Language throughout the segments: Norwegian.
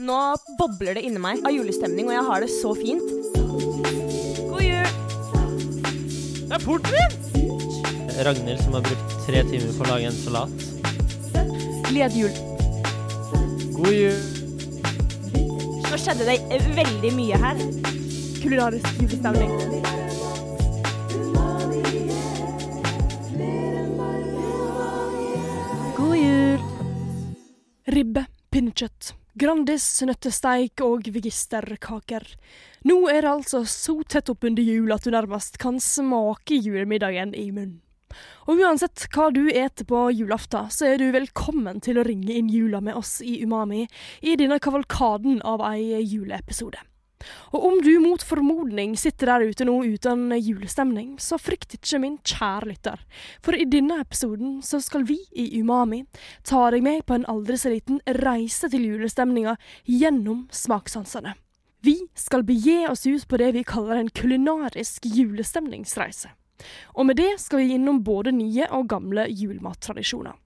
Nå bobler det inni meg av julestemning, og jeg har det så fint. God jul! Det er porten min! Ragnhild som har brukt tre timer på å lage en salat. Gled jul. God jul! Nå skjedde det veldig mye her. Kulinarisk julestemning. Grandis, nøttesteik og vegisterkaker. Nå er det altså så tett oppunder jul at du nærmest kan smake julemiddagen i munnen. Og uansett hva du eter på julaften, så er du velkommen til å ringe inn jula med oss i Umami i denne kavalkaden av ei juleepisode. Og om du mot formodning sitter der ute nå uten julestemning, så frykt ikke, min kjære lytter. For i denne episoden så skal vi i Umami ta deg med på en aldri så liten reise til julestemninga gjennom smakssansene. Vi skal begi oss ut på det vi kaller en kulinarisk julestemningsreise. Og med det skal vi innom både nye og gamle julemattradisjoner.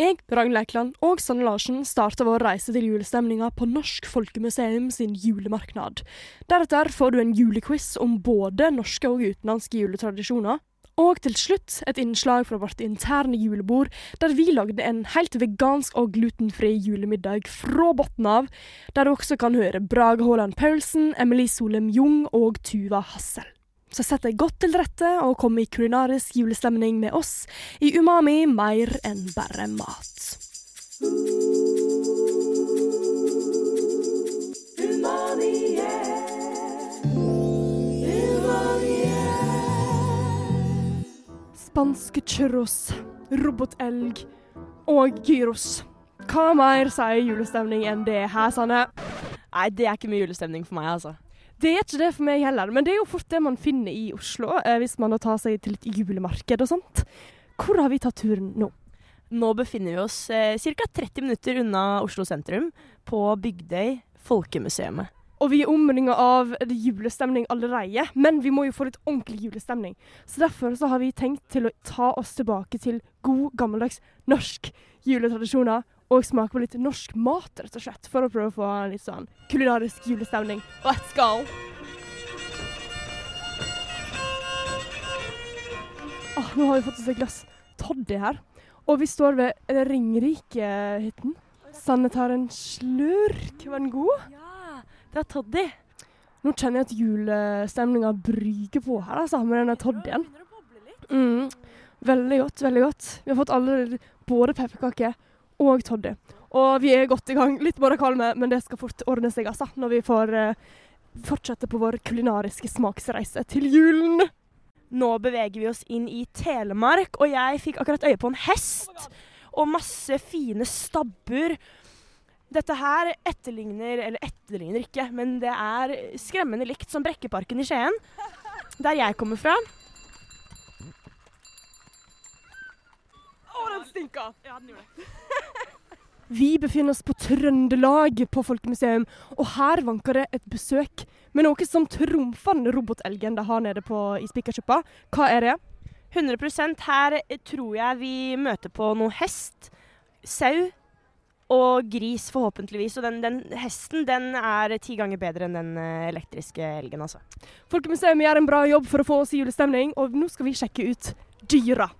Jeg, Ragnhild Eikeland og Sanne Larsen starter vår reise til julestemninga på Norsk Folkemuseum sin julemarknad. Deretter får du en julequiz om både norske og utenlandske juletradisjoner. Og til slutt et innslag fra vårt interne julebord, der vi lagde en helt vegansk og glutenfri julemiddag fra bunnen av, der du også kan høre Brage Haaland Paulsen, Emily Solem Jung og Tuva Hassel. Så sett deg godt til rette og kom i kulinarisk julestemning med oss i Umami mer enn bare mat. Spanske churros, robotelg og gyros. Hva mer sier julestemning enn det her, Sanne? Nei, det er ikke mye julestemning for meg, altså. Det er ikke det for meg heller, men det er jo fort det man finner i Oslo, eh, hvis man tar seg til et julemarked og sånt. Hvor har vi tatt turen nå? Nå befinner vi oss eh, ca. 30 minutter unna Oslo sentrum, på Bygdøy Folkemuseet. Og vi er omringa av julestemning allerede, men vi må jo få litt ordentlig julestemning. Så derfor så har vi tenkt til å ta oss tilbake til god, gammeldags norsk juletradisjoner. Og smake på litt norsk mat, rett og slett, for å prøve å få en litt sånn kulinarisk julestemning. Let's go! Ah, nå har vi fått oss et glass toddy her. Og vi står ved Ringerike-hytten. Sanne tar en slurk. Var den god? Ja, det er toddy. Nå kjenner jeg at julestemninga bryker på her, altså, med denne toddyen. Mm, veldig godt, veldig godt. Vi har fått alle, både pepperkaker og toddy. Og vi er godt i gang. Litt kvalme, men det skal fort ordne seg, altså, når vi får uh, fortsette på vår kulinariske smaksreise til julen. Nå beveger vi oss inn i Telemark, og jeg fikk akkurat øye på en hest. Og masse fine stabbur. Dette her etterligner, eller etterligner ikke, men det er skremmende likt som Brekkeparken i Skien. Der jeg kommer fra. Å, den stinka! Ja, den gjorde det. Vi befinner oss på Trøndelag på Folkemuseum, og her vanker det et besøk med noe som trumfer den robotelgen de har nede på, i Spikersuppa. Hva er det? 100% Her tror jeg vi møter på noe hest, sau og gris, forhåpentligvis. Og den, den hesten den er ti ganger bedre enn den eh, elektriske elgen, altså. Folkemuseum gjør en bra jobb for å få oss i julestemning, og nå skal vi sjekke ut dyra.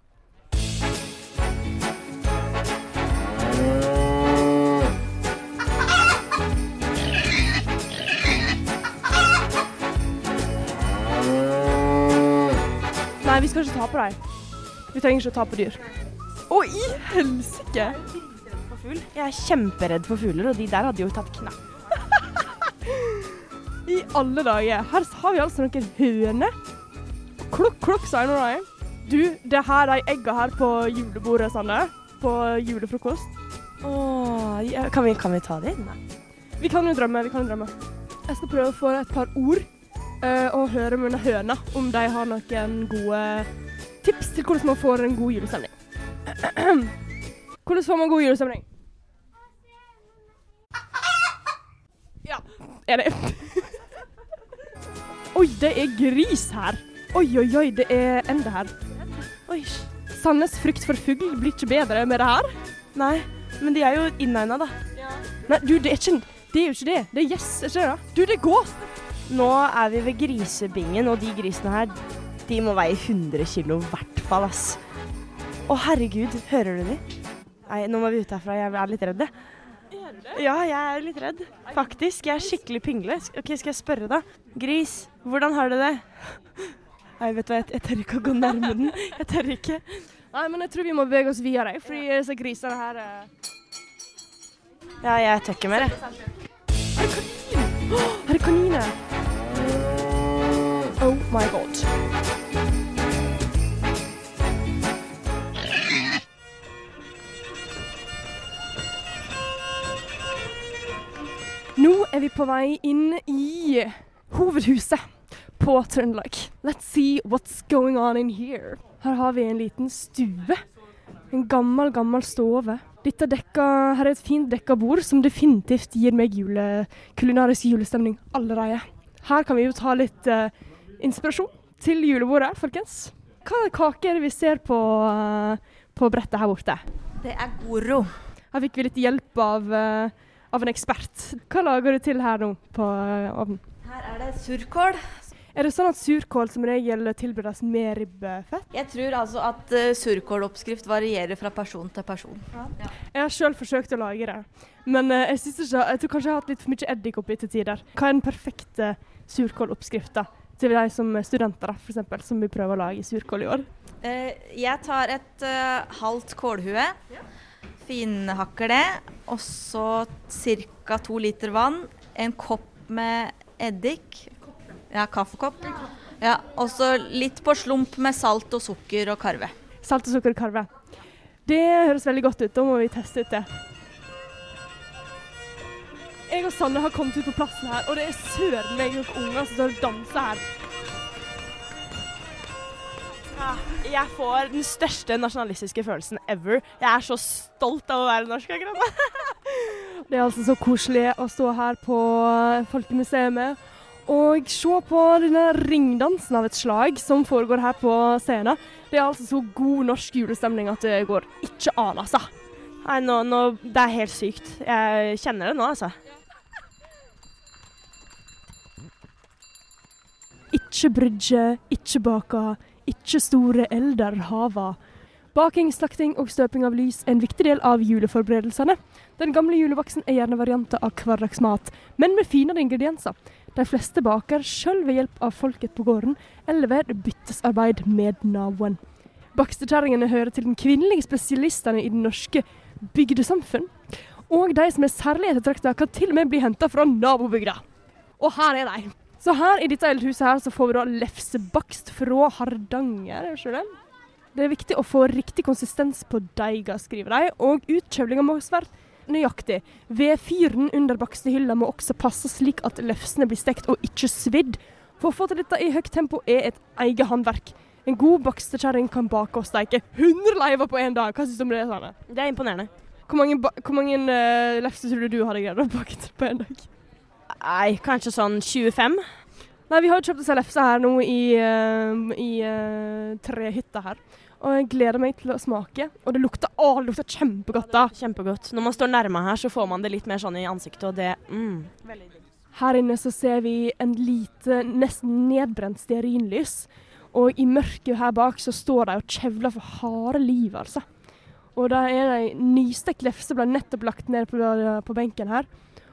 Nei, vi skal ikke ta på dem. Vi trenger ikke å ta på dyr. Å, i helsike! Jeg er kjemperedd for fugler, og de der hadde jo tatt knapp. I alle dager. Her har vi altså noen høner. Klokk, klokk, sier nå de. Du, det her er egga her på julebordet, Sanne. På julefrokost. Åh, ja, kan, vi, kan vi ta de? Nei. Vi kan jo drømme, vi kan jo drømme. Jeg skal prøve å få et par ord og høre med høna om de har noen gode tips til hvordan man får en god julestemning. Hvordan får man god julestemning? Ja, er det Oi, det er gris her. Oi, oi, oi, det er ende her. Oi, Sandnes frykt for fugl blir ikke bedre med det her. Nei, men de er jo innegna, da. Nei, du, det er ikke, Det er jo ikke det. Det er gjess, ikke det? Du, det er gås! Nå er vi ved grisebingen, og de grisene her, de må veie 100 kilo i hvert fall, ass. Å herregud, hører du de? Nei, nå må vi ut herfra, jeg er litt redd. jeg. Ja, jeg er litt redd. Faktisk. Jeg er skikkelig pingle. Ok, Skal jeg spørre, da? Gris, hvordan har du det? Nei, vet du hva, jeg, jeg tør ikke å gå nærme den. Jeg tør ikke. Nei, men jeg tror vi må bevege oss videre, fordi disse grisene her eh, Ja, jeg tør ikke mer, jeg. Her er kaniner! Oh my god. Nå er vi på vei inn i hovedhuset på Trøndelag. Let's see what's going on in here. Her har vi en liten stue. En gammel, gammel stove. Dekka, her er et fint dekka bord som definitivt gir meg jule, kulinarisk julestemning allerede. Her kan vi jo ta litt eh, inspirasjon til julebordet, folkens. Hva kaker er kaker vi ser på, eh, på brettet her borte? Det er Goro. Her fikk vi litt hjelp av, eh, av en ekspert. Hva lager du til her nå på eh, ovnen? Her er det surkål. Er det sånn at surkål som regel tilberedes med ribbefett? Jeg tror altså at uh, surkåloppskrift varierer fra person til person. Jeg har sjøl forsøkt å lage det, men uh, jeg, ikke, jeg tror kanskje jeg har hatt litt for mye eddik oppi til tider. Hva er den perfekte surkåloppskrifta til de som er studenter, for eksempel, som vi prøver å lage surkål i år? Uh, jeg tar et uh, halvt kålhue, finhakker det, og så ca. to liter vann, en kopp med eddik, ja, kaffekopp, ja, og så litt på slump med salt og sukker og karve. Salt og sukker og karve. Det høres veldig godt ut. Da må vi teste ut det. Jeg og Sanne har kommet ut på plassen her, og det er søren meg noen unger som står og danser her. Ja, jeg får den største nasjonalistiske følelsen ever. Jeg er så stolt av å være norsk akkurat nå. Det er altså så koselig å stå her på Folkemuseet og se på denne ringdansen av et slag som foregår her på scenen. Det er altså så god norsk julestemning at det går ikke an, altså. Nei, nå, nå, det er helt sykt. Jeg kjenner det nå, altså. Ikke brydje, ikke baka, ikke store elder hava. Baking, slakting og støping av lys er en viktig del av juleforberedelsene. Den gamle julebaksten er gjerne varianter av hverdagsmat, men med finere ingredienser. De fleste baker sjøl ved hjelp av folket på gården, eller ved byttesarbeid med naboen. Bakstekjerringene hører til den kvinnelige spesialistene i det norske bygdesamfunn. Og de som er særlig ettertrakta, kan til og med bli henta fra nabobygda. Og her er de. Så her i dette eldhuset her så får vi da lefsebakst fra Hardanger. er det det? Er viktig å få riktig konsistens på deiga, skriver de, og utkjøvlinga må være nøyaktig. Vedfyren under bakstehylla må også passe slik at lefsene blir stekt og ikke svidd. For å få til dette i høyt tempo er et eget håndverk. En god bakstekjerring kan bake og steike 100 leiver på én dag. Hva syns du om det? Sanne? Det er imponerende. Hvor mange, hvor mange uh, lefser tror du du hadde greid å bake på én dag? Nei, kanskje sånn 25? Nei, vi har kjøpt oss en lefse her nå i, uh, i uh, hytter her. Og jeg gleder meg til å smake. Og det lukter, å, det lukter kjempegodt da. Kjempegodt. Når man står nærme her, så får man det litt mer sånn i ansiktet, og det mm. Her inne så ser vi en lite, nesten nedbrent stearinlys. Og i mørket her bak så står de og kjevler for harde liv, altså. Og da er det ei nystekt lefse ble nettopp lagt ned på, på benken her.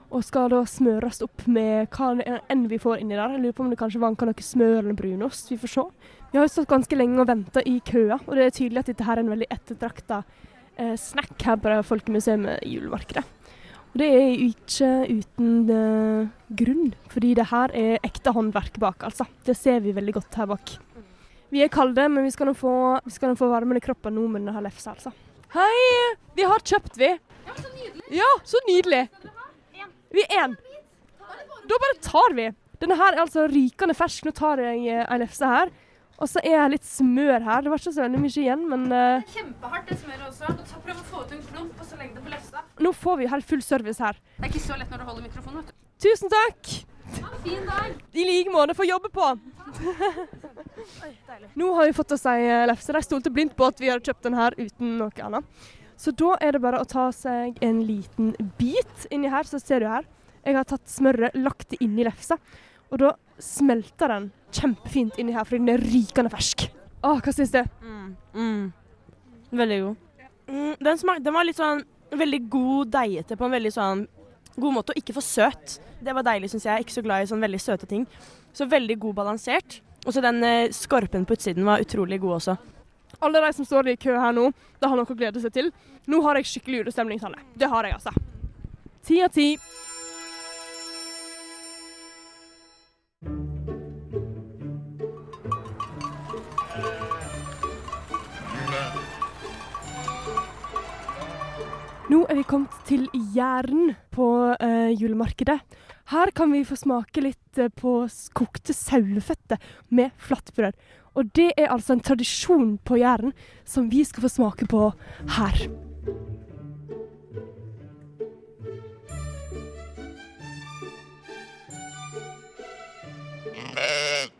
Og skal da smøres opp med hva enn vi får inni der. Jeg lurer på om det kanskje vanker noe smør eller brunost. Vi får se. Vi har jo stått ganske lenge og venta i køa, og det er tydelig at dette her er en veldig ettertrakta eh, snack her på Folkemuseet i julemarkedet. Og det er ikke uten eh, grunn, fordi det her er ekte håndverk bak, altså. Det ser vi veldig godt her bak. Vi er kalde, men vi skal nå få, vi skal nå få varmen i kroppen nå med denne lefsa, altså. Hei! Vi har kjøpt, vi. Ja, så nydelig. Ja, så nydelig. Vi er én. Da bare tar vi. Denne her er altså rykende fersk. Nå tar jeg eh, ei lefse her. Og så er litt smør her. Det var ikke så veldig mye igjen, men uh, Kjempehardt det smøret også. Ta Prøv å få ut en klump, og så legg det på lefsa. nå får vi helt full service her. Det er ikke så lett når du holder mikrofonen, vet du. Tusen takk! Ha en fin dag. I like måte. Få jobbe på. Nå har vi fått oss ei eh, lefse. De stolte blindt på at vi har kjøpt den her uten noe annet. Så da er det bare å ta seg en liten bit inni her, så ser du her. Jeg har tatt smøret, lagt det inni lefsa, og da smelter den kjempefint inni her fordi den er rykende fersk. Åh, hva syns du? Mm. Mm. Veldig god. Mm, den, smak, den var litt sånn veldig god deigete på en veldig sånn god måte, og ikke for søt. Det var deilig, syns jeg. Jeg er Ikke så glad i sånn veldig søte ting. Så veldig god balansert. Og så den eh, skorpen på utsiden var utrolig god også. Alle de som står i kø her nå, det har noe å glede seg til. Nå har jeg skikkelig julestemning, Sanne. Det har jeg, altså. Ti av ti. Nå er vi kommet til Jæren på eh, julemarkedet. Her kan vi få smake litt eh, på kokte saueføtter med flatbrød. Og det er altså en tradisjon på Jæren som vi skal få smake på her.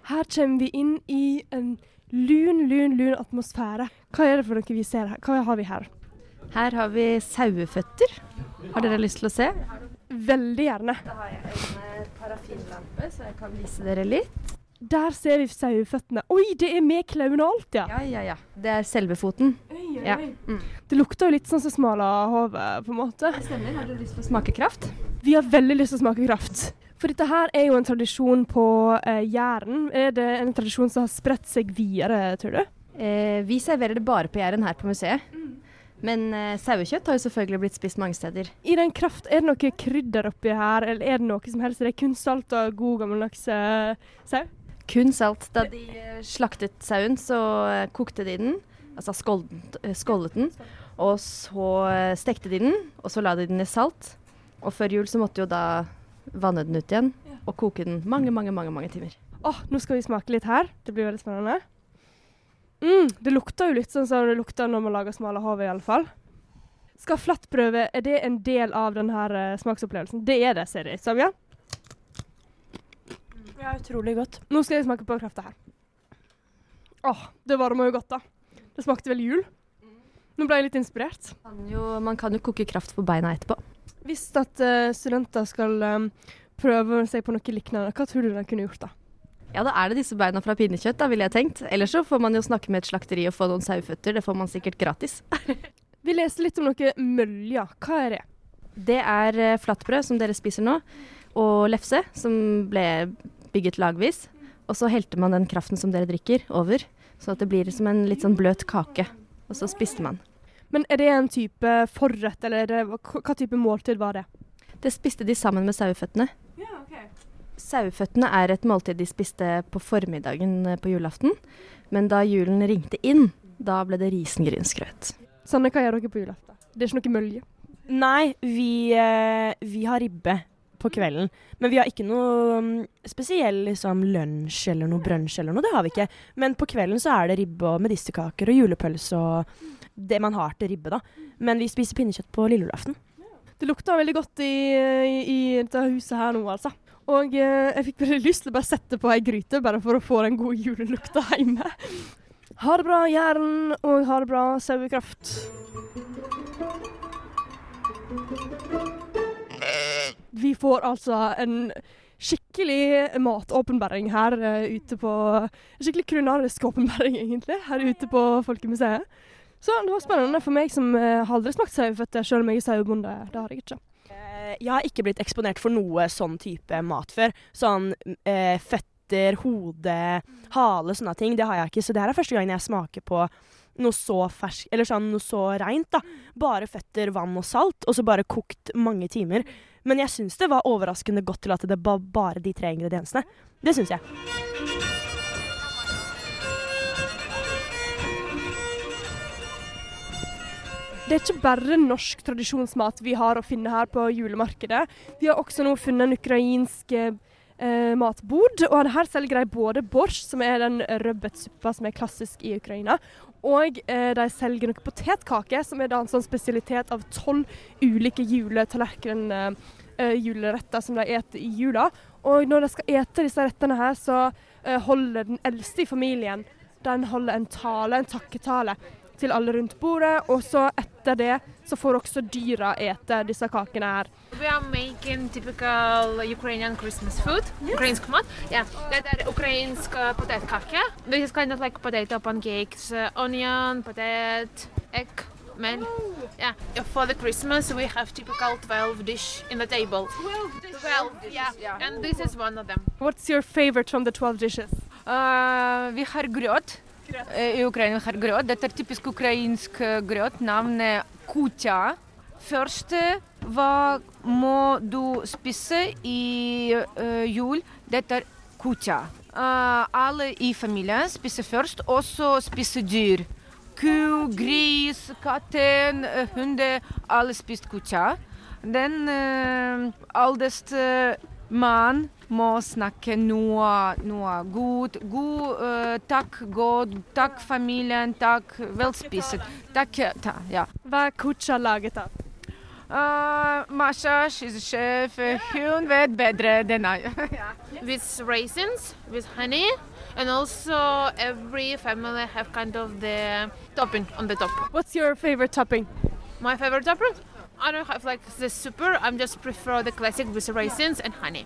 Her kommer vi inn i en lun, lun, lun atmosfære. Hva er det for noe vi ser her? Hva har vi her? Her har vi saueføtter. Har dere lyst til å se? Veldig gjerne. Da har jeg en parafinlampe, så jeg kan vise dere litt. Der ser vi saueføttene. Oi, det er med klauen og alt, ja. Ja, ja, ja. Det er selve foten. Oi, Ja. Mm. Det lukter jo litt sånn som smalahove, på en måte. Det Stemmer. Har du lyst til å smake kraft? Vi har veldig lyst til å smake kraft. For dette her er jo en tradisjon på eh, Jæren. Er det en tradisjon som har spredt seg videre, tror du? Eh, vi serverer det bare på Jæren her på museet. Men eh, sauekjøtt har jo selvfølgelig blitt spist mange steder. I den kraft, er det noe krydder oppi her, eller er det noe som helst? Er det kun salt og god gammeldags eh, sau? Kun salt. Da de eh, slaktet sauen, så eh, kokte de den. Altså skåldet, eh, den. Og så stekte de den, og så la de den i salt. Og før jul så måtte jo da vanne den ut igjen og koke den mange, mange, mange, mange timer. Åh, nå skal vi smake litt her. Det blir veldig spennende. Mm, det lukter jo litt sånn som det lukter når man lager smalahove, i alle fall. Skal flattprøve, er det en del av denne smaksopplevelsen? Det er det, ser det ut som, ja. Ja, utrolig godt. Nå skal jeg smake på krafta her. Åh, det varmer jo godt, da. Det smakte vel jul. Nå ble jeg litt inspirert. Kan jo, man kan jo koke kraft på beina etterpå. Hvis at uh, studenter skal um, prøve seg på noe lignende, hva tror du de kunne gjort da? Ja, da er det disse beina fra pinnekjøtt, da ville jeg tenkt. Ellers så får man jo snakke med et slakteri og få noen saueføtter. Det får man sikkert gratis. Vi leste litt om noe mølja. Hva er det? Det er eh, flatbrød, som dere spiser nå, og lefse, som ble bygget lagvis. Og så helte man den kraften som dere drikker, over, så at det blir som en litt sånn bløt kake. Og så spiste man. Men er det en type forrett, eller er hva, type måltid var det? Det spiste de sammen med saueføttene. Saueføttene er et måltid de spiste på formiddagen eh, på julaften. Men da julen ringte inn, da ble det risengrynsgrøt. Sanne, hva gjør dere på julaften? Det er ikke noe mølje. Nei, vi, eh, vi har ribbe på kvelden. Men vi har ikke noe mm, spesiell liksom, lunsj eller noe brunsj eller noe. Det har vi ikke. Men på kvelden så er det ribbe og medisterkaker og julepølse og det man har til ribbe, da. Men vi spiser pinnekjøtt på lille julaften. Det lukter veldig godt i, i, dette huset her nå, altså. Og eh, jeg fikk veldig lyst til å bare sette på ei gryte, bare for å få den gode julelukta hjemme. Ha det bra, Jæren, og ha det bra, Sauekraft. Vi får altså en skikkelig matåpenbaring her uh, ute på En Skikkelig kulinarisk åpenbaring, egentlig, her ute på Folkemuseet. Så det var spennende for meg som uh, aldri smakt saueføtter, selv om jeg er sauebonde. Det har jeg ikke. Eh, Jeg har ikke blitt eksponert for noe sånn type mat før. Sånn eh, føtter, hode, hale, sånne ting. Det har jeg ikke. Så det her er første gang jeg smaker på noe så fersk, eller sånn noe så reint, da. Bare føtter, vann og salt, og så bare kokt mange timer. Men jeg syns det var overraskende godt til at det var bare de tre ingrediensene. Det syns jeg. Det er ikke bare norsk tradisjonsmat vi har å finne her på julemarkedet. Vi har også nå funnet en ukrainsk eh, matbod, og her selger de både borsj, som er den rødbetsuppa som er klassisk i Ukraina, og eh, de selger noe potetkake, som er da en sånn spesialitet av tolv ulike juletallerkener, eh, juleretter som de eter i jula. Og når de skal ete disse rettene her, så eh, holder den eldste i familien den holder en tale, en takketale til alle rundt bordet, og så etter det så får også dyra ete disse kakene her. Vi lager making typical Ukrainian Christmas food. Ukrainsk mat. Yeah, Det er Ukrainsk potetkake. Det er kind of like potato pancakes, uh, onion, potato, egg, mel. Yeah. For the Christmas, we have typical 12 dish in the table. 12? yeah. And this is one of them. What's your favorite from the 12 dishes? Uh, vi har grøt. Eh, I Ukraina har grøt. Dette er typisk ukrainsk grøt. Navnet kutja. Først hva må du spise i uh, jul? Dette er kutja. Uh, alle i familien spiser først, og så spiser dyr. Ku, gris, katten, hunde. hunder. Alle spiser kutja. Den uh, eldste mann må snakke noe, noe godt. God, eh, takk, godt. Takk, familien. Takk, velspist. Takk, ta, ja. Hva er kucha laget av? Uh, Masha, she's a chef. Hun vet bedre enn meg. With raisins, with honey. And also every family have kind of the topping on the top. What's your favorite topping? My favorite topping? I don't have like the super. I'm just prefer the classic with raisins and honey.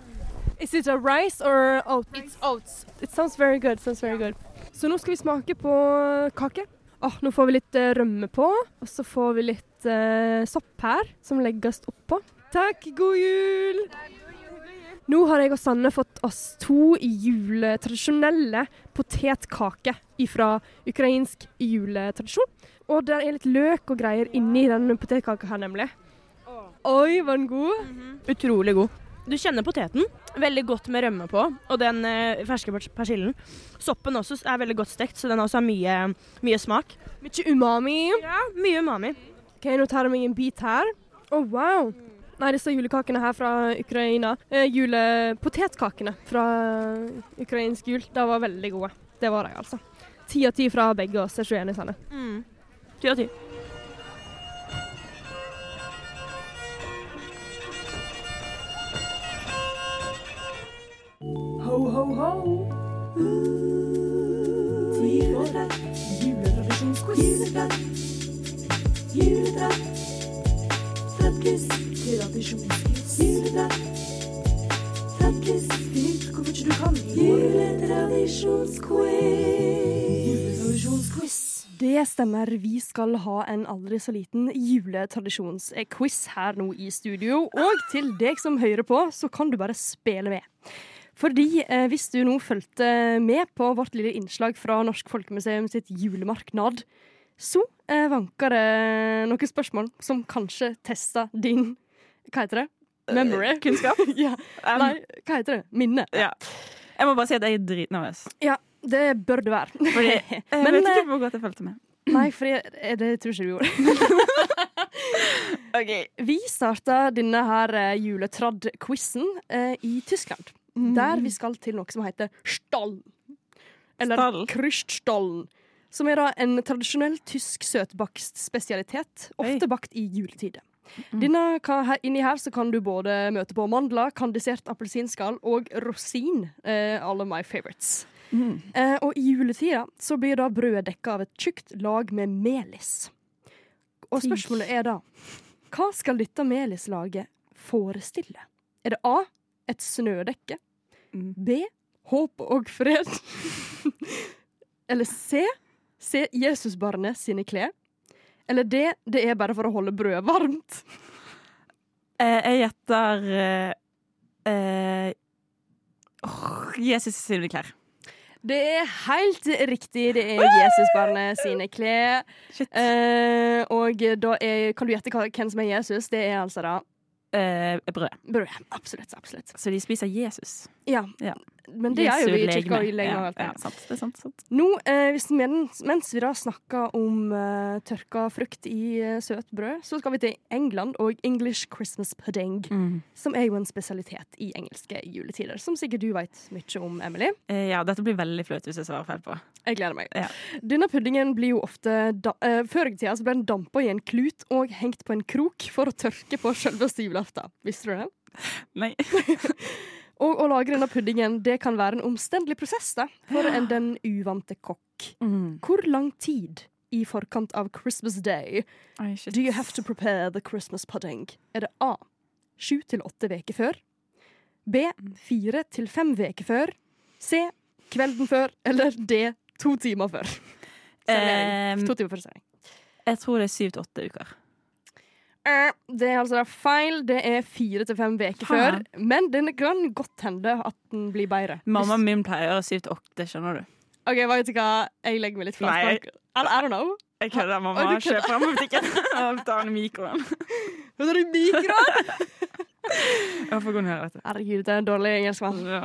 Is it a rice or oat? It's oats. It sounds very good. Sounds very good. Så nå skal vi smake på kake. Oh, nå får vi litt eh, rømme på, og så får vi litt eh, sopp her, som legges oppå. Takk, god jul! Nå har jeg og Sanne fått oss to juletradisjonelle potetkaker fra ukrainsk juletradisjon. Og det er litt løk og greier inni denne potetkaka her, nemlig. Oi, var den god? Utrolig god. Du kjenner poteten. Veldig godt med rømme på. Og den eh, ferske persillen. Soppen også er veldig godt stekt, så den også har mye, mye smak. Mye umami. Ja, mye umami. Ok, nå tar jeg meg en bit her. Å, wow! Nei, disse julekakene her fra Ukraina. Eh, julepotetkakene fra ukrainsk jul. De var veldig gode. Det var de, altså. Ti av ti fra begge oss. Er ikke uenig, Sanne? Mm. Ti av ti. Ho, ho, ho. Tid for juletradisjonsquiz. Juleprat. Fredquiz. Tradisjonsquiz. Juleprat. Fredquiz. Finn ut hvor mye du kan. Juletradisjonsquiz. Juletradisjonsquiz. Det stemmer. Vi skal ha en aldri så liten juletradisjonsquiz her nå i studio. Og til deg som hører på, så kan du bare spille med. Fordi eh, hvis du nå fulgte med på vårt lille innslag fra Norsk Folkemuseum sitt julemarknad, så eh, vanker det noen spørsmål som kanskje tester din Hva heter det? Memory? Kunnskap? ja. Um, Nei, hva heter det? Minne. Ja. Jeg må bare si at jeg er dritnervøs. Ja, det bør det være. Fordi jeg Men, vet eh, ikke hvor godt jeg fulgte med. Nei, for jeg, eh, det tror ikke du gjorde. Ok. Vi starta denne her eh, juletradd-quizen eh, i Tyskland. Der vi skal til noe som heter Stall. Eller Stall? Kryststollen. Som er da en tradisjonell tysk søtbakst spesialitet, ofte bakt i juletider. Denne, inni her så kan du både møte på mandler, kandisert appelsinskall og rosin. Eh, alle my favorites. Eh, og i juletida så blir da brødet dekka av et tjukt lag med melis. Og spørsmålet er da hva skal dette melislaget forestille? Er det A. Et snødekke? Mm. B. Håp og fred? Eller C. Se Jesusbarnet sine klær? Eller D. Det er bare for å holde brødet varmt? Eh, jeg gjetter eh, eh, Jesus sine klær. Det er helt riktig. Det er Jesusbarnet sine klær. Eh, og da er, kan du gjette hvem som er Jesus? Det er altså da Eh, brød. brød. Absolutt. absolutt. Så de spiser Jesus. Ja. Ja. Men det er jo vi i kirka legeme. i lenge. og Ja, ja, sant. Det er sant, sant. Nå, eh, mens, mens vi da snakker om eh, tørka frukt i eh, søt brød, så skal vi til England og English Christmas pudding, Mm. som er jo en spesialitet i engelske juletider, som sikkert du vet mye om, Emily. Eh, ja, dette blir veldig flaut hvis jeg svarer feil på. Jeg gleder meg. Ja. Denne puddingen blir jo ofte da, eh, Før i tida så ble den dampa i en klut og hengt på en krok for å tørke på selveste julaften. Visste du det? Nei. Og å lage denne puddingen det kan være en omstendelig prosess da, for en den uvante kokk. Mm. Hvor lang tid i forkant av Christmas Day? Oi. Do you have to prepare the Christmas pudding? Er det A. Sju til åtte uker før? B. Fire til fem uker før? C. Kvelden før? Eller D. To timer før? Servering. To timer før servering. jeg tror det er syv til åtte uker. Eh, Det er altså feil. Det er fire til fem uker før. Men den kan godt hende at den blir bedre. Mammaen min pleier å si ut til åtte, skjønner du. OK, vet du hva? Jeg legger meg litt flat. I, I don't know. Jeg kødder, mamma. Å, du kødder. Kjøp frem på butikken og tar den i mikroen. Hun tar den i mikroen? Får gå ned, vet du. Herregud, det er en dårlig engelskmann. Ja.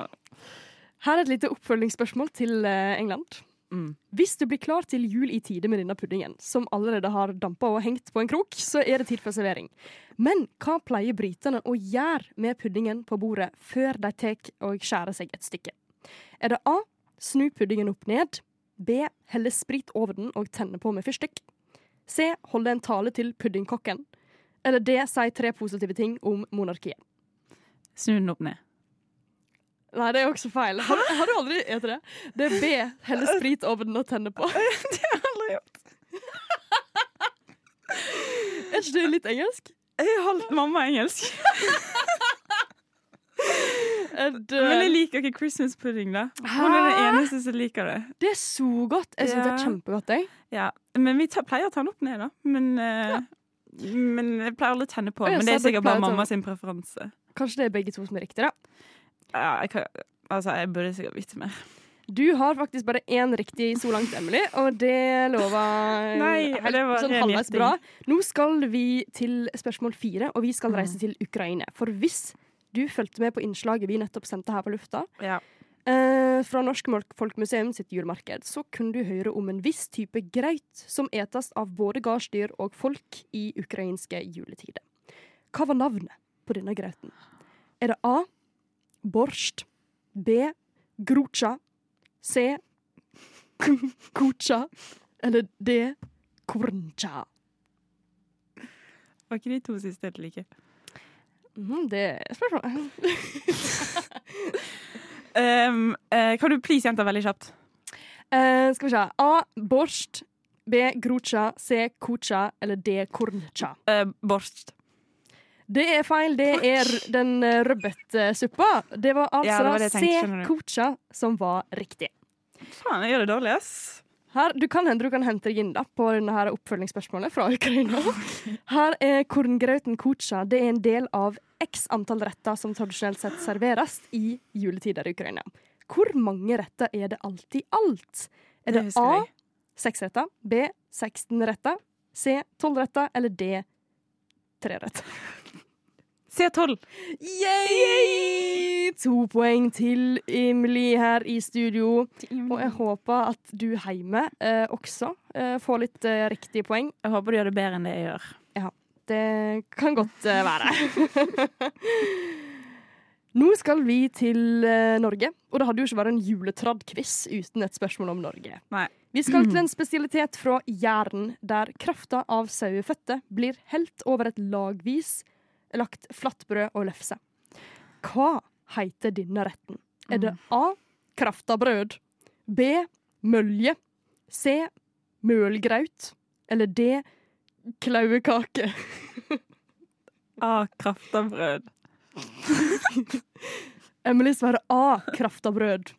Her er et lite oppfølgingsspørsmål til eh, England. Mm. Hvis du blir klar til jul i tide med denne puddingen, som allerede har dampa og hengt på en krok, så er det tid for servering. Men hva pleier britene å gjøre med puddingen på bordet før de tar og skjærer seg et stykke? Er det A. Snu puddingen opp ned. B. Helle sprit over den og tenne på med fyrstikk. C. Holde en tale til puddingkokken. Eller D. Si tre positive ting om monarkiet. Snu den opp ned. Nei, det er også feil. Har, har du aldri spist det? Det er B. Helle sprit over den og tenne på. Det har jeg aldri gjort. Er ikke det litt engelsk? Jeg har halvt mamma engelsk. Men jeg liker ikke Christmas pudding, da. Hun er den eneste som liker det. det er så godt. Jeg syns det er kjempegodt. Jeg. Ja. Men vi tar, pleier å ta den opp ned, da. Men, ja. men jeg pleier aldri å tenne på. Men det er sikkert bare mamma sin preferanse. Kanskje det er begge to som er riktig, da. Ja, jeg, kan, altså, jeg burde sikkert vite mer. Du har faktisk bare én riktig så langt, Emily, og det lover Nei, helt det var sånn halvveis bra. Nå skal vi til spørsmål fire, og vi skal Mm. reise til Ukraina. For hvis du fulgte med på innslaget vi nettopp sendte her på lufta, Ja. eh, fra Norsk Folkemuseum sitt julemarked, så kunne du høre om en viss type greit som etes av både gardsdyr og folk i ukrainske juletider. Hva var navnet på denne grauten? Er det A. Borsjt. B. Grucha. C. Kucha. Eller D. Korncha. Var ikke de to siste helt like? Mm, det er spørsmålet. Um, uh, kan du please gjenta veldig kjapt? Uh, skal vi se. A. borst, B. Grucha. C. Kucha. Eller D. Korncha. Uh, Borst. Det er feil. Det er den uh, rødbetsuppa. Det var altså Ja, det du. Kucha som var riktig. Faen, jeg gjør det dårlig, ass. Her, du kan hende du kan hente deg inn da, på denne her oppfølgingsspørsmålet fra Ukraina. Her er korngrauten kucha. Det er en del av x antall retter som tradisjonelt sett serveres i juletider i Ukraina. Hvor mange retter er det alltid alt? Er Det det, A seks retter, B 16 retter, C 12 retter eller D tre retter? C12. Yay! To poeng til Imli her i studio. Og jeg håper at du hjemme eh, også eh, får litt eh, riktige poeng. Jeg håper du gjør det bedre enn det jeg gjør. Ja, Det kan godt eh, være. Nå skal vi til eh, Norge, og det hadde jo ikke vært en juletradd-quiz uten et spørsmål om Norge. Nei. Vi skal til en spesialitet fra Jæren, der krafta av saueføtter blir helt over et lagvis lagt flatbrød og lefse. Hva heter denne retten? Er det A. Kraftabrød, B. Mølje, C. Mølgraut eller D. Klauekake? Ah, kraftabrød. Emily svarer A. Kraftabrød.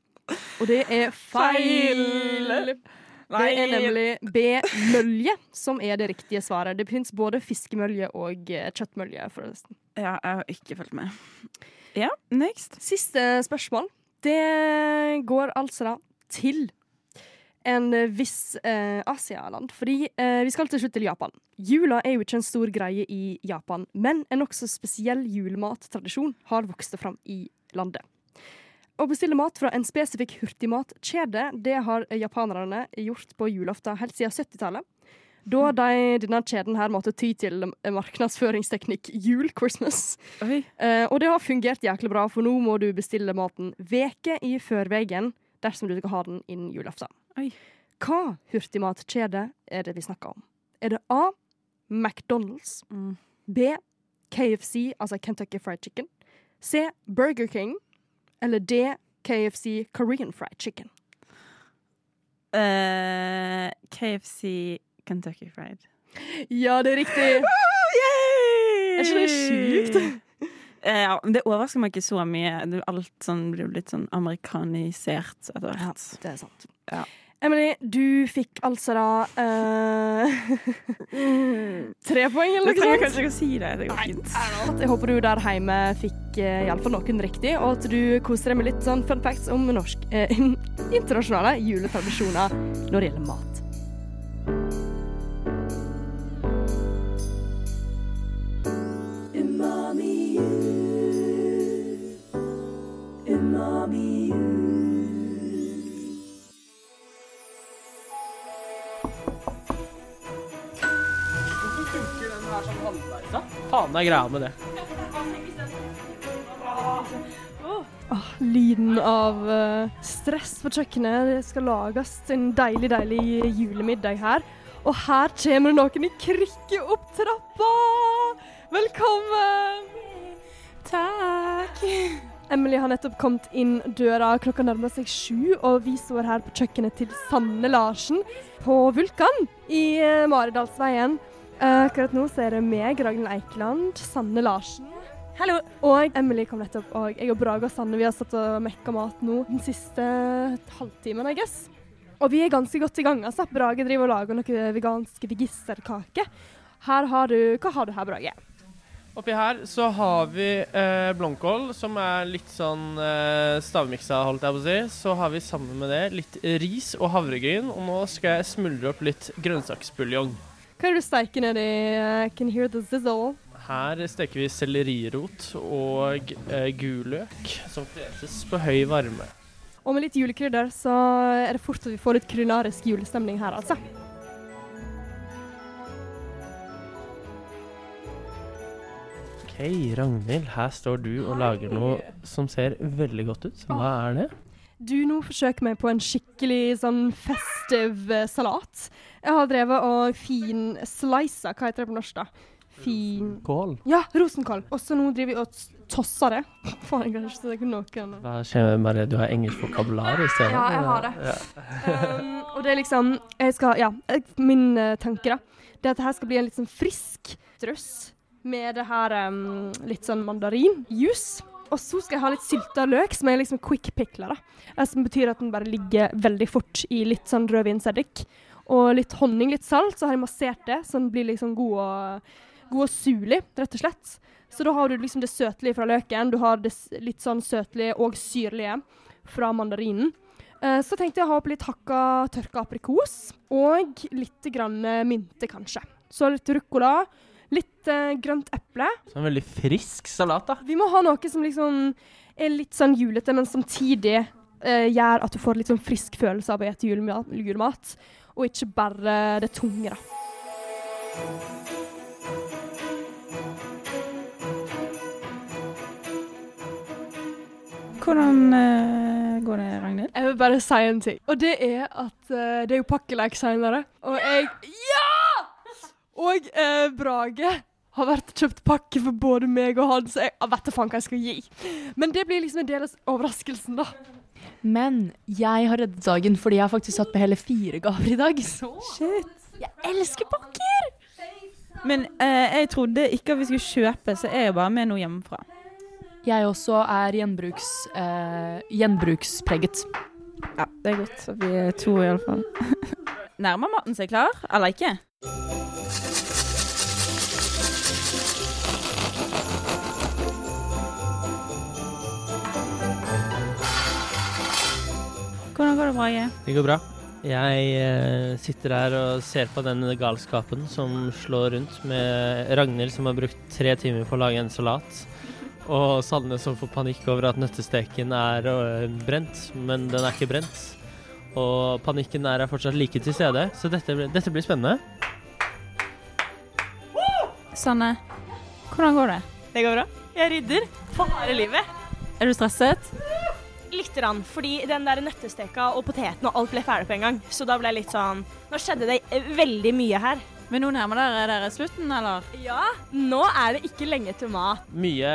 Og det er feil. Feil. Det er nemlig B. Mølje som er det riktige svaret. Det fins både fiskemølje og eh, kjøttmølje. forresten. Ja, jeg har ikke fulgt med. Ja, next. Siste spørsmål. Det går altså da til en viss eh, Asialand. Fordi eh, vi skal til slutt til Japan. Jula er jo ikke en stor greie i Japan, men en nokså spesiell julemattradisjon har vokst fram i landet. Å bestille mat fra en spesifikk hurtigmatkjede, det har japanerne gjort på julaften helt siden 70-tallet. Da de, denne kjeden her måtte ty til markedsføringsteknikk jul, Christmas. Eh, og det har fungert jæklig bra, for nå må du bestille maten veke i førveien dersom du skal ha den innen julaften. Oi. Hva hurtigmatkjede er det vi snakker om? Er det A. McDonald's, Mm. B. KFC, altså Kentucky Fried Chicken, C. Burger King, eller D. KFC Korean Fried Chicken? Uh, KFC Kentucky Fried. Ja, det er riktig. Er ikke det sjukt? Eh, ja, men det overrasker meg ikke så mye. Alt sånn blir jo litt sånn amerikanisert etter hvert. det er sant. Ja. Emily, du fikk altså da uh, tre poeng, eller noe trenger Jeg kanskje ikke å si det. Det går fint. Jeg håper du der hjemme fikk uh, iallfall noen riktig, og at du koser deg med litt sånn fun facts om norsk uh, internasjonale juletradisjoner når det gjelder mat. Faen er greia med det. Oh, lyden av eh, stress på kjøkkenet. Det skal lages en deilig, deilig julemiddag her. Og her kommer det noen i krykke opp trappa! Velkommen! Takk. Emily har nettopp kommet inn døra. Klokka nærmer seg sju, og vi står her på kjøkkenet til Sanne Larsen på Vulkan i eh, Maridalsveien. Eh, akkurat nå så er det meg, Ragnhild Eikeland, Sanne Larsen. Hallo. Og Emily kom nettopp, og jeg og Brage og Sanne vi har satt og mekka mat nå den siste halvtimen, I guess. Og vi er ganske godt i gang. altså. Brage driver og lager noe veganske vegisterkake. Her har du Hva har du her, Brage? Oppi her så har vi eh, blomkål, som er litt sånn eh, stavmiksa, holdt jeg på å si. Så har vi sammen med det litt ris og havregryn, og nå skal jeg smuldre opp litt grønnsaksbuljong. Hva er det du steiker nedi I can hear the sizzle. Her steker vi sellerirot og eh, gulløk, som freses på høy varme. Og med litt julekrydder så er det fort at vi får litt kulinarisk julestemning her, altså. OK, Ragnhild, her står du og lager noe som ser veldig godt ut. Hva er det? Du nå forsøker meg på en skikkelig sånn festive eh, salat. Jeg har drevet og fin-slisa, hva heter det på norsk da? Fin... Kål. Ja, rosenkål. Og så nå driver vi og tosser det. Faen, jeg kan ikke noen... noe. Hva skjer med bare Du har engelsk vokabular i stedet? Ja, jeg har det. Ja. Um, og det er liksom jeg skal, Ja, jeg- min uh, tanke da, det er at det her skal bli en litt sånn frisk drøss med det her um, litt sånn mandarinjuice. Og så skal jeg ha litt sylta løk, som er liksom quick pickler. da. Eh, Som betyr at den bare ligger veldig fort i litt sånn rødvinseddik. Og litt honning, litt salt, så har jeg massert det, så den blir liksom god og, god og surlig, rett og slett. Så da har du liksom det søtlige fra løken, du har det litt sånn søtlige og syrlige fra mandarinen. Eh, Så tenkte jeg å ha opp litt hakka tørka aprikos, og litt grann mynte, kanskje. Så litt ruccola, litt eh, grønt eple. Så en veldig frisk salat, da. Vi må ha noe som liksom er litt sånn julete, men samtidig eh, gjør at du får litt sånn frisk følelse av å spise julemat, julemat, og ikke bare det tunge, da. Hvordan eh, går det, Ragnhild? Jeg vil bare si en ting, og det er at eh, det er jo pakkelek senere, og jeg Ja! Og eh, Brage har vært kjøpt pakke for både meg og han, så jeg, jeg vet da faen hva jeg skal gi. Men det blir liksom en del av overraskelsen, da. Men jeg har reddet dagen fordi jeg har faktisk satt med hele fire gaver i dag. Så Shit. jeg elsker pakker! Men eh, jeg trodde ikke at vi skulle kjøpe, så jeg er jo bare med noe hjemmefra. Jeg også er gjenbruks, eh, gjenbrukspreget. Ja, det er godt at vi er to, iallfall. Nærmer maten seg klar, eller ikke? Hvordan går det, Brage? Det går bra. Jeg eh, sitter her og ser på den galskapen som slår rundt, med Ragnhild som har brukt tre timer på å lage en salat, og Sanne som får panikk over at nøttesteken er eh, brent, men den er ikke brent. Og panikken er her fortsatt like til stede, så dette, blir- dette blir spennende. Sanne, hvordan går det? Det går bra. Jeg rydder for harde livet. Er du stresset? Litt rann, fordi den der nøttesteka og poteten og alt ble ferdig på en gang. Så da ble jeg litt sånn Nå skjedde det eh, veldig mye her. Men nå nærmer dere dere slutten, eller? Ja, nå er det ikke lenge til mat. Mye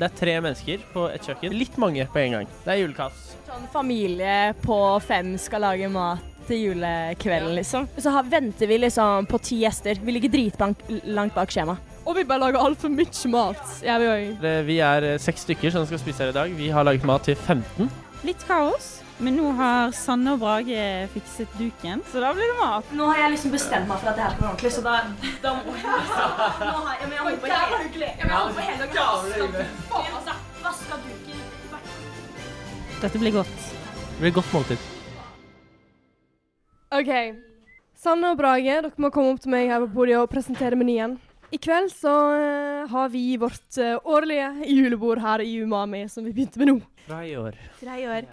Det er tre mennesker på et kjøkken. Litt mange på en gang. Det er julekaos. Sånn familie på fem skal lage mat til julekvelden, liksom. Så venter vi liksom på ti gjester. Vi ligger dritlangt langt bak skjema. Og vi bare lager altfor mye mat. Ja, vi òg. Det- Vi er eh, seks stykker som skal spise her i dag. Vi har laget mat til 15. Litt kaos, men nå har Sanne og Brage fikset duken, så da blir det mat. Nå har jeg liksom bestemt meg for at det her skal være ordentlig, så da, da må jeg liksom Nå har jeg, men jeg holder på hele dagen. på. Altså, vaska duken. Dette blir godt. Det blir et godt måltid. OK. Sanne og Brage, dere må komme opp til meg her på podiet og presentere menyen. I kveld så eh, har vi vårt eh, årlige julebord her i Umami, som vi begynte med nå. Tre år. Tre år.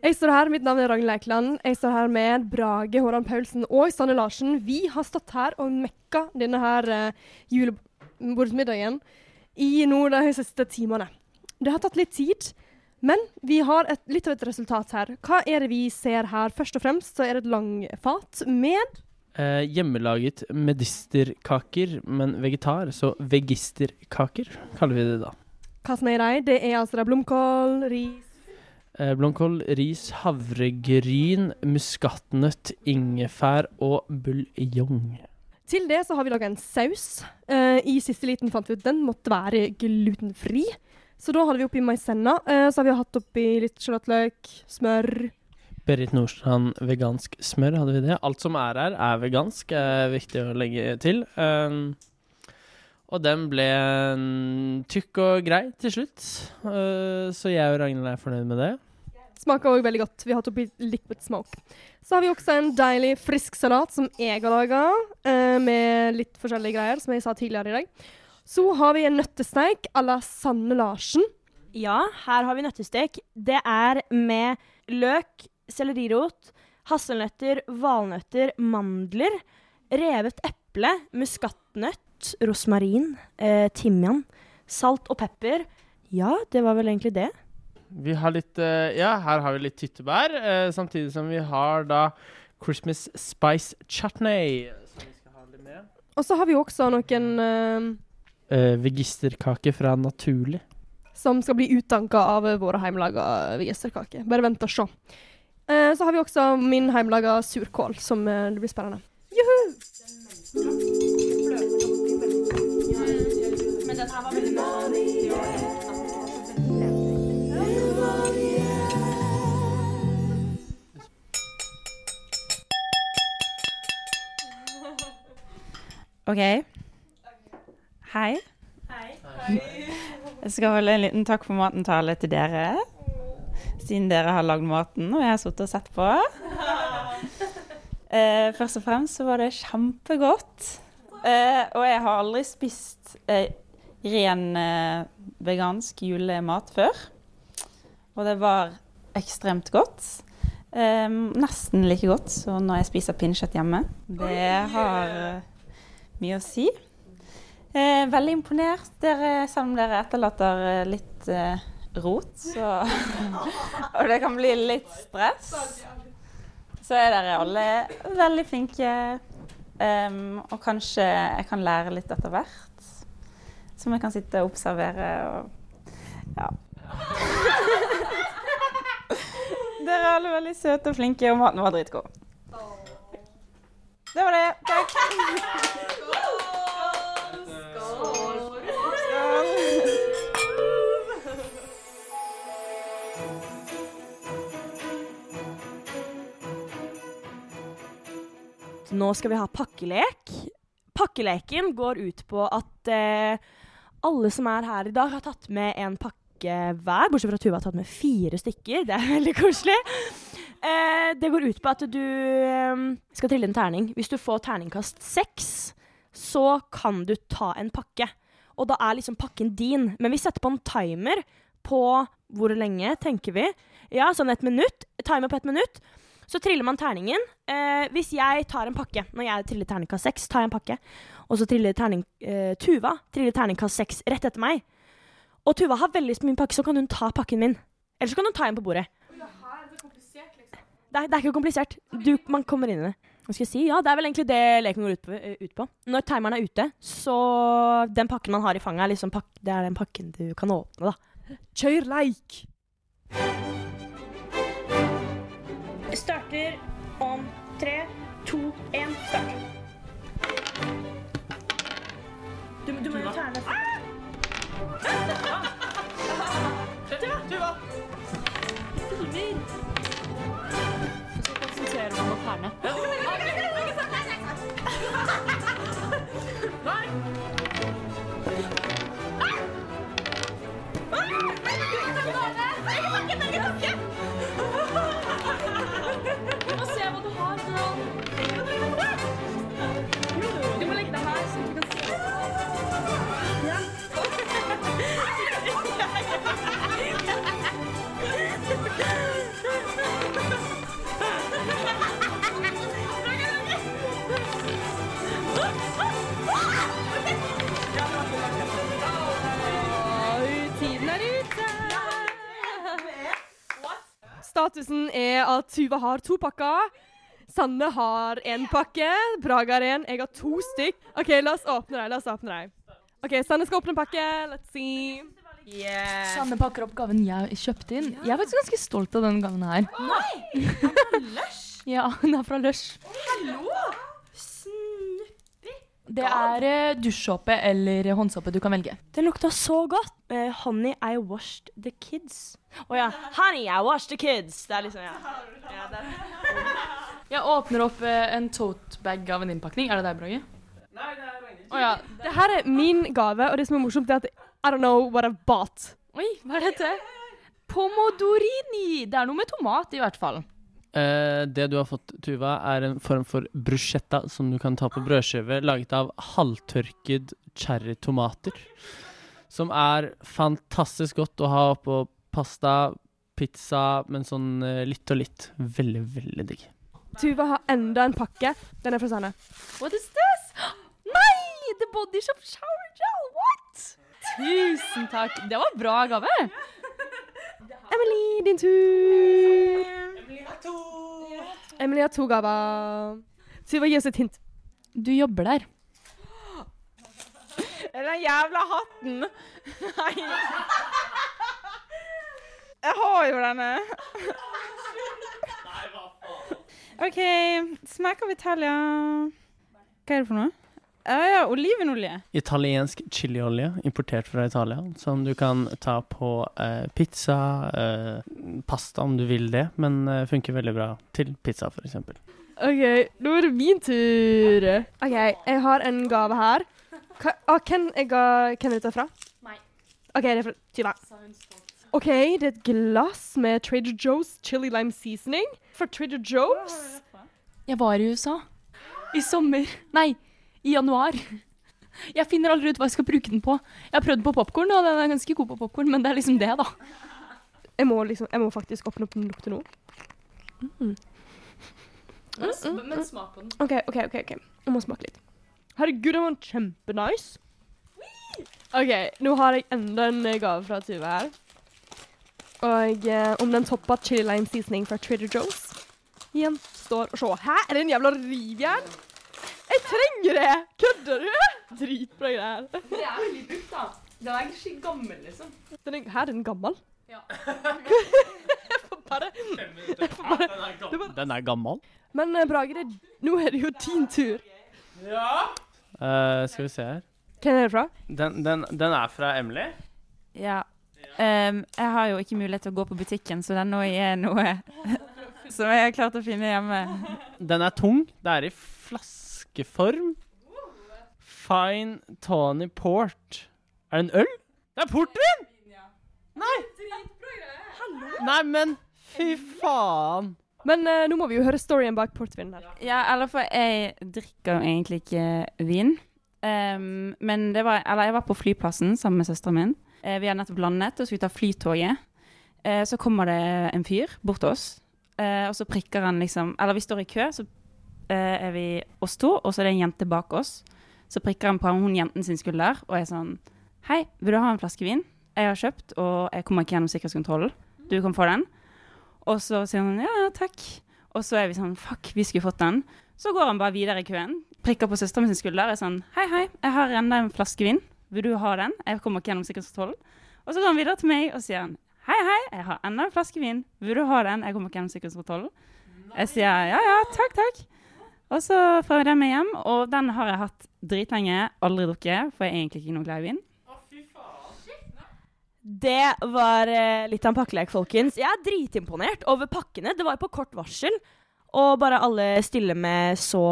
Jeg står her, mitt navn er Ragnhild Eikeland. Jeg står her med Brage Håran Paulsen og Sanne Larsen. Vi har stått her og mekka denne her uh, julebordsmiddagen i nå de siste timene. Det har tatt litt tid, men vi har et, litt av et resultat her. Hva er det vi ser her? Først og fremst så er det et langfat med Eh, hjemmelaget medisterkaker, men vegetar, så vegisterkaker kaller vi det da. hva som er i dem. Det er altså da blomkål, ris Eh, blomkål, ris, havregryn, muskatnøtt, ingefær og buljong. Til det så har vi laga en saus. Eh, I siste liten fant vi ut den måtte være glutenfri. Så da hadde vi oppi maisenna. Eh, så har vi hatt oppi litt sjalottløk, smør. Berit Nordstrand vegansk smør, hadde vi det. Alt som er her, er vegansk, er viktig å legge til. Um, og den ble mm, tykk og grei til slutt, Uh, så jeg og Ragnhild er fornøyd med det. Smaker òg veldig godt. Vi har hatt oppi liquid smoke. Så har vi også en deilig frisk salat som jeg har laga, uh, med litt forskjellige greier, som jeg sa tidligere i dag. Så har vi en nøttesteik à la Sanne Larsen. Ja, her har vi nøttestek. Det er med løk, sellerirot, hasselnøtter, valnøtter, mandler, revet eple, muskatnøtt, rosmarin, eh, timian, salt og pepper. Ja, det var vel egentlig det. Vi har litt eh, Ja, her har vi litt tyttebær, eh, samtidig som vi har da Christmas spice chutney. Som vi skal ha litt med. Og så har vi også noen eh, Eh, vegisterkake fra Naturlig. som skal bli utdanka av våre hjemmelaga vegisterkaker. Bare vent og se. Eh, så har vi også min hjemmelaga surkål, som eh, det blir spennende. Juhu! OK. Hei. Jeg skal holde en liten takk for maten-tale til dere. Siden dere har lagd maten og jeg har sittet og sett på. Eh, først og fremst så var det kjempegodt. Eh, og jeg har aldri spist eh, ren eh, vegansk julemat før. Og det var ekstremt godt. Eh, nesten like godt som når jeg spiser pinnekjøtt hjemme. Det har eh, mye å si. Eh, veldig imponert, dere, selv om dere etterlater litt rot. Så, og det kan bli litt stress. Så er dere alle veldig flinke. Um, og kanskje jeg kan lære litt etter hvert. Som jeg kan sitte og observere og ja. Dere er alle veldig søte og flinke, og maten var dritgod. Det var det. Takk. Nå skal vi ha pakkelek. Pakkeleken går ut på at eh, alle som er her i dag, har tatt med en pakke hver. Bortsett fra at Tuva har tatt med fire stykker. Det er veldig koselig. Eh, det går ut på at du eh, skal trille en terning. Hvis du får terningkast seks, så kan du ta en pakke. Og da er liksom pakken din. Men vi setter på en timer på hvor lenge, tenker vi. Ja, sånn et minutt. Timer på et minutt. Så triller man terningen. Eh, hvis jeg tar en pakke, når jeg triller terningkast seks, tar jeg en pakke, og så triller terning, eh, Tuva triller terningkast seks rett etter meg, og Tuva har veldig mye pakke, så kan hun ta pakken min. Eller så kan hun ta en på bordet. Det er, det er ikke komplisert. Du, man kommer inn i det. Hva skal jeg si? Ja, det er vel egentlig det leken går ut på. eh, Ut på. Når timeren er ute, så Den pakken man har i fanget, er liksom det er den pakken du kan åpne, da. Kjør leik! Starter om Tre, to, én, start. Du, du må jo terne. Tuva! Tuva! Filmer! Så konsentrerer deg om tærne. Statusen er at Tuva har to pakker. Sanne har én pakke. Braga har én. Jeg har to stykk. OK, la oss åpne dem. La oss åpne dem. OK, Sanne skal åpne en pakke. Let's see. Sanne pakker opp gaven jeg kjøpte inn. Jeg er faktisk ganske stolt av den gaven her. Nei! Er fra Lush? Ja, den er fra Lush. Hallo! Det er eh, dusjsåpe eller håndsåpe du kan velge. Det lukta så godt. Eh, honey, I washed the kids. Å ja. Honey, I washed the kids. Det er liksom, ja. ja det er. Jeg åpner opp eh, en tote-bag av en innpakning. Er det deg, Brage? Nei, det er Ragnhild. Å ja. Det her er min gave, og det som er morsomt, er at I don't know what I've bought. Oi, hva er dette? Pomodorini! Det er noe med tomat, i hvert fall. Eh, det du har fått, Tuva, er en form for bruschetta som du kan ta på brødskive, laget av halvtørket cherrytomater. Som er fantastisk godt å ha oppå pasta, pizza, men sånn uh, litt og litt. Veldig, veldig digg. Tuva har enda en pakke. Den er fra Sanne. What is this? Nei! The Body Shop Shower Gel! What? Tusen takk. Det var bra gave. Emily, din tur. Emily har to gaver. Tuva, gi oss et hint. Du jobber der. Den jævla hatten! Nei. Jeg har jo denne. OK, smak av Italia. Hva er det for noe? Ja, ja, olivenolje. Italiensk chiliolje importert fra Italia, som du kan ta på eh, pizza, eh, pasta om du vil det, men eh, funker veldig bra til pizza, f.eks. OK, nå er det min tur. OK, jeg har en gave her. Hva, ah, hvem, jeg ga, hvem er dette fra? Meg. OK, det er fra Tyva. OK, det er et glass med Trader Joe's chili lime seasoning. For Trader Joe's. Jeg var i USA. I sommer. Nei, i januar. Jeg finner aldri ut hva jeg skal bruke den på. Jeg har prøvd på popkorn, og den er ganske god på popkorn, men det er liksom det, da. Jeg må, liksom, jeg må faktisk åpne opp den lukter nå. Mm. Men smak på den. OK, OK, OK. ok. Jeg må smake litt. Herregud, den var kjempenice. OK, nå har jeg enda en eh, gave fra Tuve her. Og eh, om den toppa chili lime seasoning fra Trader Joe's. Igjen står og se. Hæ, er det en jævla rivjern? Jeg trenger det! Kødder du? Dritbra greier. Det er veldig brukt, da. Den er ikke gammel, liksom. Den er, her er den gammel. Ja. jeg får bare, jeg får bare Den er gammel. Men Brager, Brage, det, nå er det jo din tur. Eh, skal vi se her. Hvem er det fra? Den, den, den er fra Emily. Ja. Um, jeg har jo ikke mulighet til å gå på butikken, så den nå er noe som jeg har klart å finne hjemme. Den er tung. Det er i flaskeform. Fine Tony Port. Er det en øl? Det er portvin! Nei! Nei, men fy faen. Men uh, nå må vi jo høre storyen bak portvinen her. Ja, eller for jeg drikker jo egentlig ikke vin. Um, men det var Eller jeg var på flyplassen sammen med søsteren min. Uh, vi hadde nettopp landet og skulle ta flytoget. Uh, så kommer det en fyr bort til oss, eh, og så prikker han liksom Eller vi står i kø, så er vi oss to, og så er det en jente bak oss. Så prikker han på hun jenten sin skulder og er sånn Hei, vil du ha en flaske vin? Jeg har kjøpt, og jeg kommer ikke gjennom sikkerhetskontrollen. Du kan få den. Og så sier han ja, takk. Og så er vi sånn fuck, vi skulle fått den. Så går han bare videre i køen, prikker på søsteren min sin skulder og er sånn hei, hei, jeg har enda en flaske vin. Vil du ha den? Jeg kommer ikke gjennom sikkerhetskontrollen. Og så går han videre til meg og sier hei, hei, jeg har enda en flaske vin. Vil du ha den? Jeg kommer ikke gjennom sikkerhetskontrollen. Jeg sier ja, ja, takk, takk. Og så får jeg den med hjem, og den har jeg hatt dritlenge. Aldri drukket, for jeg er egentlig ikke noe glad i vin. Det var eh, litt av en pakkelek, folkens. Jeg er dritimponert over pakkene. Det var på kort varsel. Og bare alle stiller med så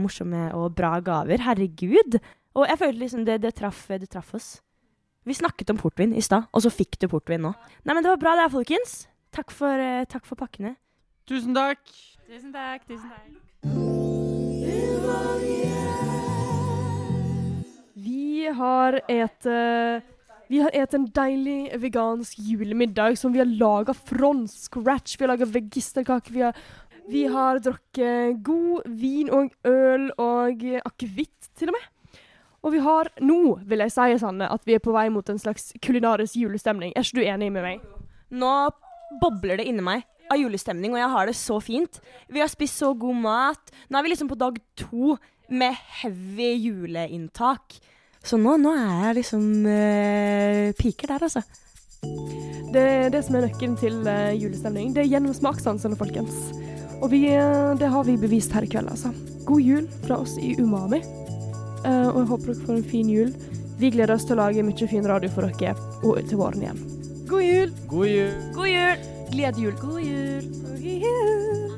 morsomme og bra gaver. Herregud. Og jeg følte liksom det, det, traff, det traff oss. Vi snakket om portvin i stad, og så fikk du portvin nå. Nei, men det var bra det, folkens. Takk for, eh, takk for pakkene. Tusen takk. Tusen takk. Tusen takk. Vi har et eh, Vi har et en deilig vegansk julemiddag som vi har laga from scratch. Vi har laga vegisterkake. Vi har, vi har drukket god vin og øl og akevitt, til og med. Og vi har nå, vil jeg si, Sanne, at vi er på vei mot en slags kulinarisk julestemning. Er ikke du enig med meg? Nå bobler det inni meg av julestemning, og jeg har det så fint. Vi har spist så god mat. Nå er vi liksom på dag to med heavy juleinntak. Så nå, nå er jeg liksom uh, piker der, altså. Det er det som er nøkkelen til uh, julestemning. Det er gjennom smakssansene, folkens. Og vi, uh, det har vi bevist her i kveld, altså. God jul fra oss i Umami. og jeg håper dere får en fin jul. Vi gleder oss til å lage mye fin radio for dere og til våren igjen. God jul! God jul. God jul! Gled jul. God jul. God jul.